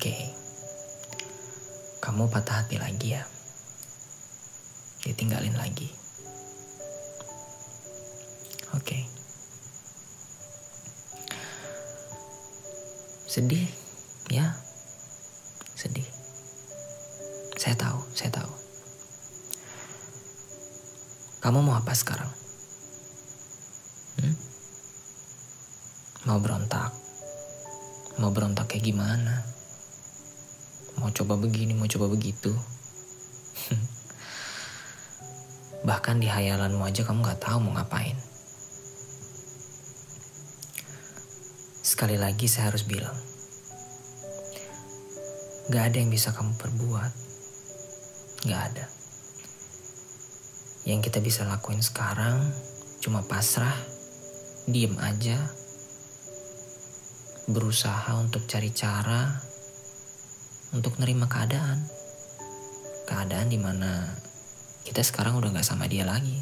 Oke. Kamu patah hati lagi ya? Ditinggalin lagi. Oke. Sedih, ya. Sedih. Saya tahu, saya tahu. Kamu mau apa sekarang? Hmm? Mau berontak? Mau berontak kayak gimana? Mau coba begini, mau coba begitu? Bahkan di hayalanmu aja kamu gak tahu mau ngapain. Sekali lagi saya harus bilang. Gak ada yang bisa kamu perbuat. Gak ada. Yang kita bisa lakuin sekarang cuma pasrah, diem aja, berusaha untuk cari cara untuk nerima keadaan. Keadaan di mana kita sekarang udah gak sama dia lagi.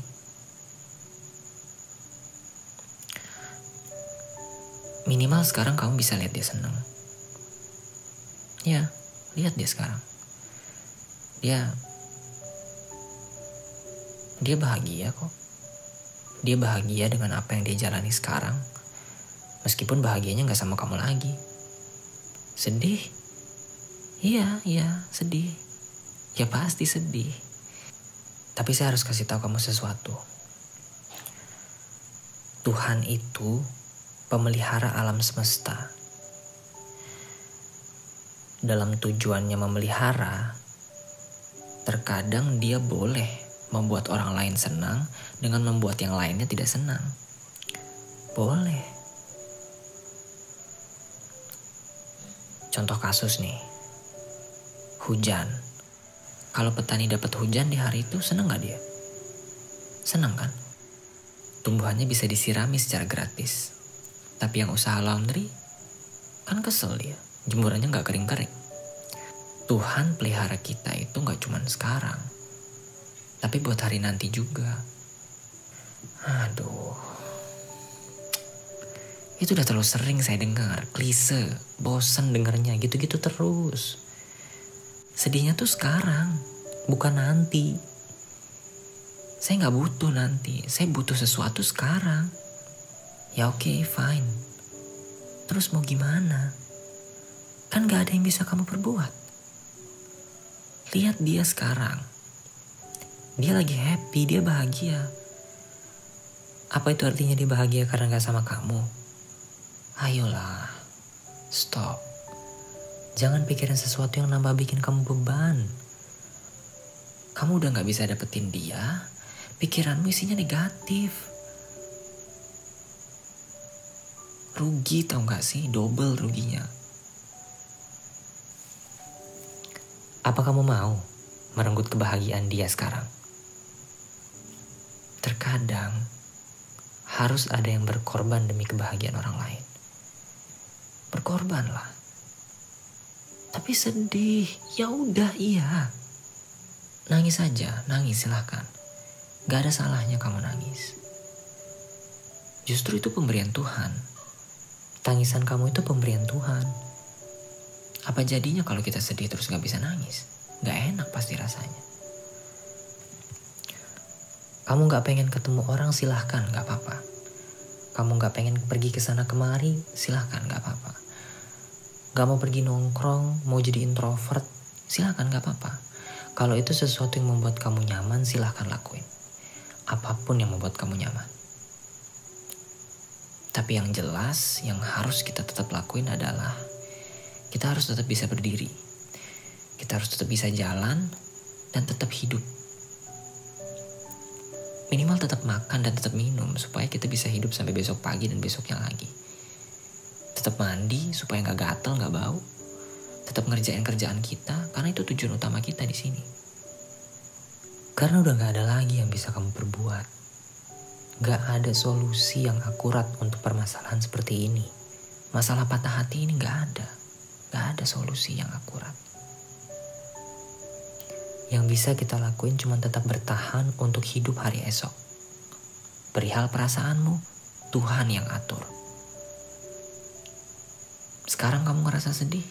Minimal sekarang kamu bisa lihat dia seneng. Ya, lihat dia sekarang. Dia dia bahagia kok. Dia bahagia dengan apa yang dia jalani sekarang. Meskipun bahagianya gak sama kamu lagi. Sedih? Iya, iya, sedih. Ya pasti sedih. Tapi saya harus kasih tahu kamu sesuatu. Tuhan itu pemelihara alam semesta. Dalam tujuannya memelihara, terkadang dia boleh membuat orang lain senang dengan membuat yang lainnya tidak senang. Boleh. Contoh kasus nih. Hujan. Kalau petani dapat hujan di hari itu senang gak dia? Senang kan? Tumbuhannya bisa disirami secara gratis. Tapi yang usaha laundry kan kesel dia. Jemurannya gak kering-kering. Tuhan pelihara kita itu gak cuman sekarang tapi buat hari nanti juga. Aduh. Itu udah terlalu sering saya dengar, klise, bosen dengarnya gitu-gitu terus. Sedihnya tuh sekarang, bukan nanti. Saya nggak butuh nanti, saya butuh sesuatu sekarang. Ya oke, okay, fine. Terus mau gimana? Kan gak ada yang bisa kamu perbuat. Lihat dia sekarang dia lagi happy, dia bahagia. Apa itu artinya dia bahagia karena gak sama kamu? Ayolah, stop. Jangan pikirin sesuatu yang nambah bikin kamu beban. Kamu udah gak bisa dapetin dia, pikiranmu isinya negatif. Rugi tau gak sih? Double ruginya. Apa kamu mau merenggut kebahagiaan dia sekarang? terkadang harus ada yang berkorban demi kebahagiaan orang lain. Berkorbanlah. Tapi sedih, ya udah iya. Nangis aja, nangis silahkan. Gak ada salahnya kamu nangis. Justru itu pemberian Tuhan. Tangisan kamu itu pemberian Tuhan. Apa jadinya kalau kita sedih terus gak bisa nangis? Gak enak pasti rasanya. Kamu gak pengen ketemu orang silahkan gak apa-apa. Kamu gak pengen pergi ke sana kemari silahkan gak apa-apa. Gak mau pergi nongkrong, mau jadi introvert silahkan gak apa-apa. Kalau itu sesuatu yang membuat kamu nyaman silahkan lakuin. Apa pun yang membuat kamu nyaman. Tapi yang jelas yang harus kita tetap lakuin adalah kita harus tetap bisa berdiri. Kita harus tetap bisa jalan dan tetap hidup minimal tetap makan dan tetap minum supaya kita bisa hidup sampai besok pagi dan besoknya lagi. Tetap mandi supaya nggak gatel, nggak bau. Tetap ngerjain kerjaan kita karena itu tujuan utama kita di sini. Karena udah nggak ada lagi yang bisa kamu perbuat. Gak ada solusi yang akurat untuk permasalahan seperti ini. Masalah patah hati ini gak ada. Gak ada solusi yang akurat. Yang bisa kita lakuin cuma tetap bertahan untuk hidup hari esok. Perihal perasaanmu, Tuhan yang atur. Sekarang kamu ngerasa sedih?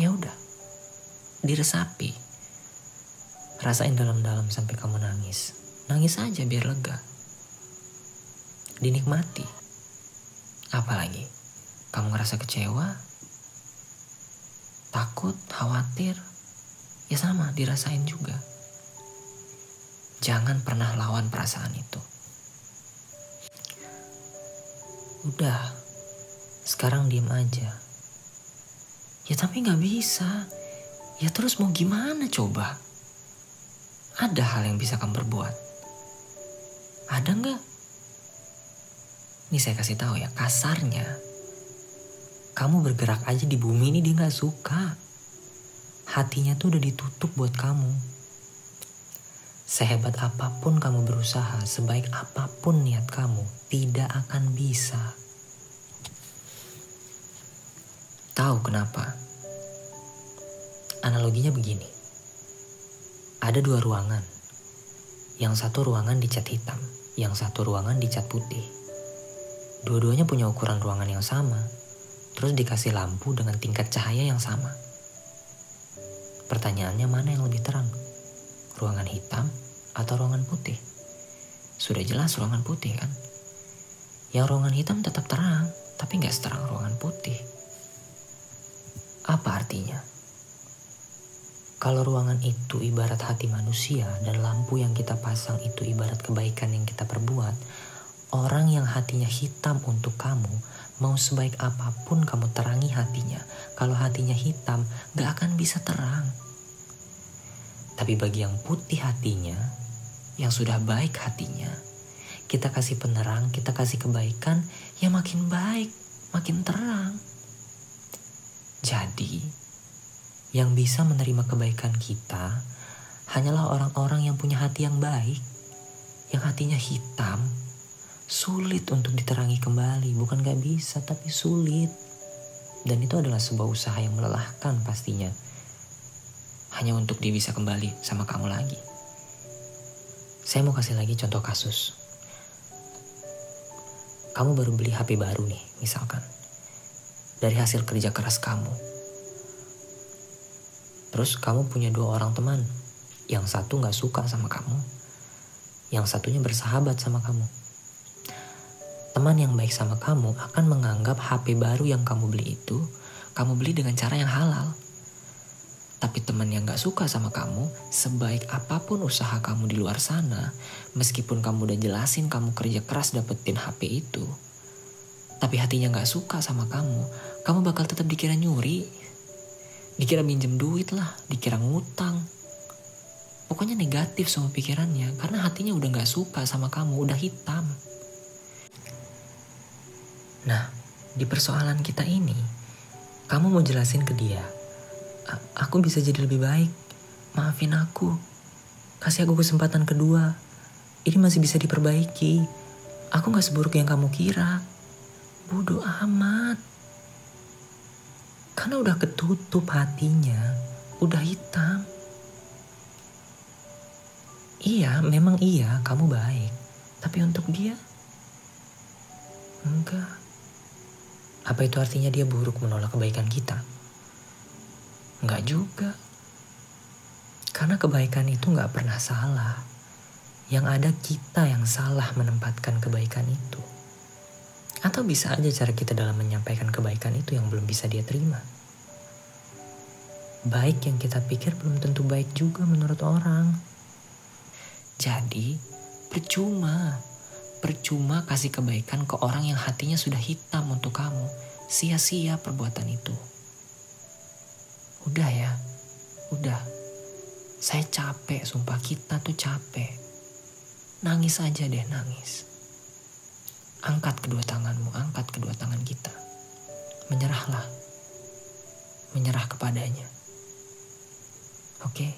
Ya udah, diresapi. Rasain dalam-dalam sampai kamu nangis. Nangis aja biar lega. Dinikmati. Apalagi, kamu ngerasa kecewa, takut, khawatir, ya sama dirasain juga. Jangan pernah lawan perasaan itu. Udah, sekarang diem aja. Ya tapi gak bisa. Ya terus mau gimana coba? Ada hal yang bisa kamu perbuat. Ada nggak? Ini saya kasih tahu ya, kasarnya. Kamu bergerak aja di bumi ini dia nggak suka. Hatinya tuh udah ditutup buat kamu. Sehebat apa pun kamu berusaha, sebaik apa pun niat kamu, tidak akan bisa. Tahu kenapa? Analoginya begini. Ada dua ruangan. Yang satu ruangan dicat hitam, yang satu ruangan dicat putih. Dua-duanya punya ukuran ruangan yang sama, terus dikasih lampu dengan tingkat cahaya yang sama. Pertanyaannya mana yang lebih terang? Ruangan hitam atau ruangan putih? Sudah jelas ruangan putih kan? Yang ruangan hitam tetap terang, tapi nggak seterang ruangan putih. Apa artinya? Kalau ruangan itu ibarat hati manusia dan lampu yang kita pasang itu ibarat kebaikan yang kita perbuat, orang yang hatinya hitam untuk kamu, mau sebaik apa pun kamu terangi hatinya, kalau hatinya hitam gak akan bisa terang. Tapi bagi yang putih hatinya, yang sudah baik hatinya, kita kasih penerang, kita kasih kebaikan, ya makin baik, makin terang. Jadi, yang bisa menerima kebaikan kita hanyalah orang-orang yang punya hati yang baik, yang hatinya hitam, sulit untuk diterangi kembali. Bukan gak bisa, tapi sulit. Dan itu adalah sebuah usaha yang melelahkan pastinya. Hanya untuk dia bisa kembali sama kamu lagi. Saya mau kasih lagi contoh kasus. Kamu baru beli HP baru nih, misalkan dari hasil kerja keras kamu. Terus kamu punya dua orang teman, yang satu gak suka sama kamu, yang satunya bersahabat sama kamu. Teman yang baik sama kamu akan menganggap HP baru yang kamu beli itu, kamu beli dengan cara yang halal. Tapi teman yang gak suka sama kamu, sebaik apa pun usaha kamu di luar sana, meskipun kamu udah jelasin kamu kerja keras dapetin HP itu, tapi hatinya gak suka sama kamu, kamu bakal tetap dikira nyuri. Dikira minjem duit lah, dikira ngutang. Pokoknya negatif semua pikirannya, karena hatinya udah gak suka sama kamu, udah hitam. Nah, di persoalan kita ini, kamu mau jelasin ke dia, aku bisa jadi lebih baik. Maafin aku. Kasih aku kesempatan kedua. Ini masih bisa diperbaiki. Aku gak seburuk yang kamu kira. Bodoh amat. Karena udah ketutup hatinya. Udah hitam. Iya, memang iya kamu baik. Tapi untuk dia, enggak. Apa itu artinya dia buruk menolak kebaikan kita? Enggak juga. Karena kebaikan itu enggak pernah salah. Yang ada kita yang salah menempatkan kebaikan itu. Atau bisa aja cara kita dalam menyampaikan kebaikan itu yang belum bisa dia terima. Baik yang kita pikir belum tentu baik juga menurut orang. Jadi, percuma. Percuma kasih kebaikan ke orang yang hatinya sudah hitam untuk kamu. Sia-sia perbuatan itu. Udah ya, udah. Saya capek, sumpah kita tuh capek. Nangis aja deh, nangis. Angkat kedua tanganmu, angkat kedua tangan kita. Menyerahlah. Menyerah kepadanya. Oke? Okay?